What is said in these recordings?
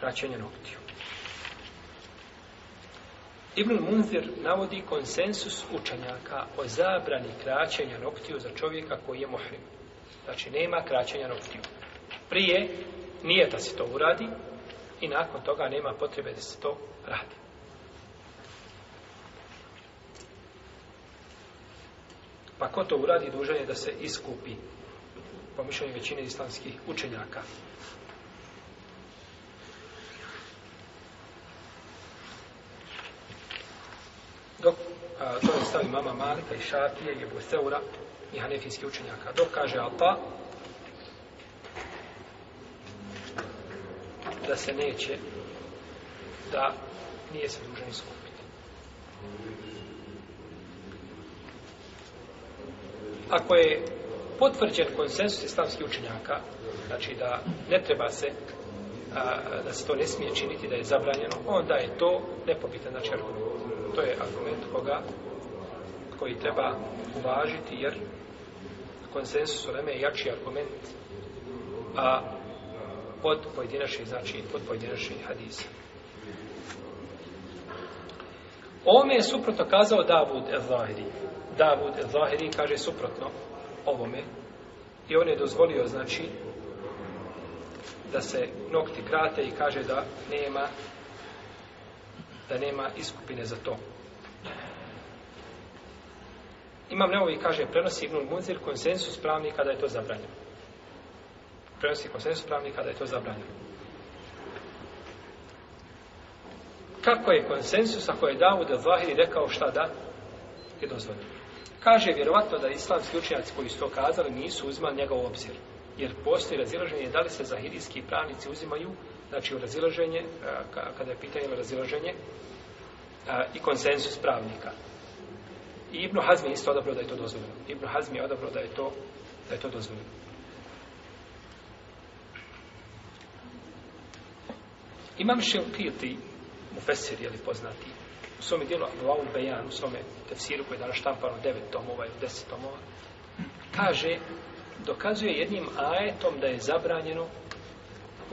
kraćenje noktiju. Ibn Munzir navodi konsensus učenjaka o zabrani kraćenja noktiju za čovjeka koji je mohrim. Znači, nema kraćenja noktiju. Prije nije da se to uradi i nakon toga nema potrebe da se to radi. Pa ko to uradi, dužan je da se iskupi po mišljenju većine islamskih učenjaka. Dok a, to je stavi mama Malika i Šafije i Buseura i hanefijski učenjaka. Dok kaže Alpa da se neće da nije se dužan iskupiti. Ako je potvrđen konsensus islamskih učenjaka, znači da ne treba se da se to ne smije činiti, da je zabranjeno, onda je to nepobitan znači argument to je argument koga koji treba uvažiti jer konsensus u je jači argument a pod pojedinačnih znači od pojedinačnih hadisa. Ovome je suprotno kazao Davud el-Zahiri. Davud el-Zahiri kaže suprotno ovome i on je dozvolio znači da se nokti krate i kaže da nema da nema iskupine za to. Imam Neovi kaže, prenosi Ibnul Muzir konsensus pravnika da je to zabranjeno. Prenosi konsensus pravnika da je to zabranjeno. Kako je konsensus ako je Davud al-Zahiri rekao šta da je dozvoljeno? Kaže vjerovatno da islamski učenjaci koji su to kazali nisu uzmali njega u obzir. Jer postoji razilaženje da li se zahirijski pravnici uzimaju znači u razilaženje, kada je pitanje razilaženje i konsensus pravnika. I Ibn Hazmi je isto odabrao da je to dozvoljeno. Ibn Hazmi je odabrao da je to, da je to dozvoljeno. Imam Šilkiti, u Fesir, je li poznati, u svome dijelu ovom Bejan, u svome tefsiru koji je danas štampano devet tomova ili 10 tomova, kaže, dokazuje jednim ajetom da je zabranjeno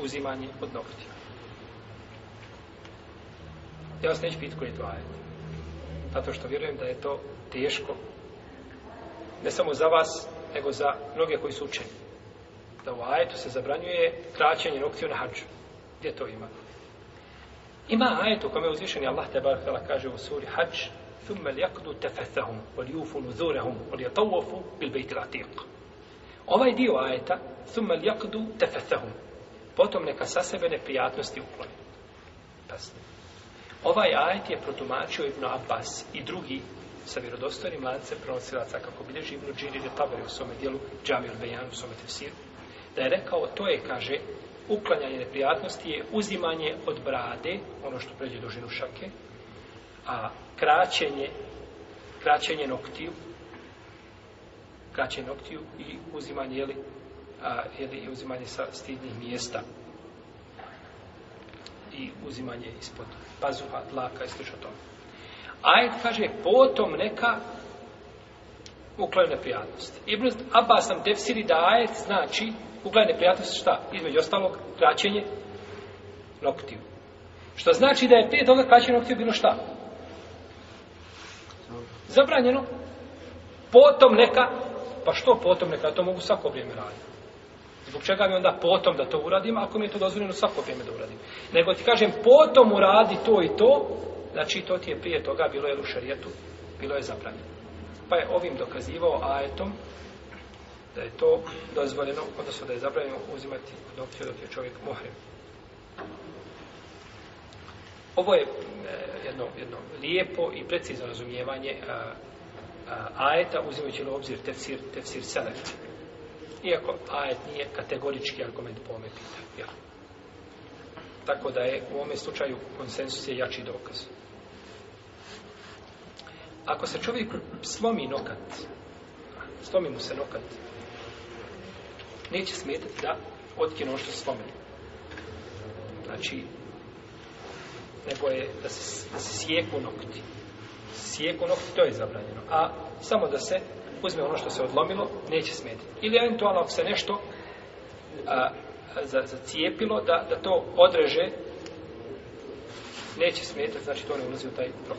uzimanje od noktija. Ja vas neću pitati koji je to ajet. Zato što vjerujem da je to teško. Ne samo za vas, nego za mnoge koji su učeni. Da u ajetu se zabranjuje kraćenje noktiju na hađu. Gdje to ima? Ima ajet u kome i Allah te kaže u suri hađ ثُمَّ لْيَقْدُوا تَفَثَهُمْ وَلْيُوفُوا نُذُورَهُمْ Ovaj dio ajeta, ثُمَّ لْيَقْدُوا تَفَثَهُمْ potom neka sa sebe neprijatnosti ukloni. Pasno. Ovaj ajet je protumačio Ibn Abbas i drugi sa vjerodostojnim lance pronosilaca, kako bilježi živno, Džiri de Tabari u svome dijelu Džamil Bejan u svome da je rekao, to je, kaže, uklanjanje neprijatnosti je uzimanje od brade, ono što pređe dužinu šake, a kraćenje, kraćenje noktiju, kraćenje noktiju i uzimanje, jeli, a, ili, uzimanje sa stidnih mjesta i uzimanje ispod pazuha, dlaka i slično tome. Ajd kaže, potom neka uklaju neprijatnosti. Ibn Abbas nam tefsiri da ajet znači uklaju neprijatnosti šta? Između ostalog, kraćenje noktiju. Što znači da je prije toga kraćenje noktiju bilo šta? Zabranjeno. Potom neka, pa što potom neka, to mogu svako vrijeme raditi. Zbog čega mi onda potom da to uradim, ako mi je to dozvoljeno svako vrijeme da uradim. Nego ti kažem, potom uradi to i to, znači to ti je prije toga bilo je u šarijetu, bilo je zabranjeno. Pa je ovim dokazivao ajetom da je to dozvoljeno, odnosno da je zabranjeno uzimati adopciju dok je čovjek mohrim. Ovo je e, jedno, jedno lijepo i precizno razumijevanje ajeta uzimajući u obzir tefsir, tefsir selekcije. Iako ajet nije kategorički argument po ome Tako da je u ovome slučaju konsensus je jači dokaz. Ako se čovjek slomi nokat, slomi mu se nokat, neće smetati da otkine ono što slomi. Znači, nego je da se, da se sjeku nokti. Sjeku nokti, to je zabranjeno. A samo da se uzme ono što se odlomilo, neće smetiti. Ili eventualno ako se nešto za, zacijepilo, da, da to odreže, neće smetiti, znači to ne ulazi u taj problem.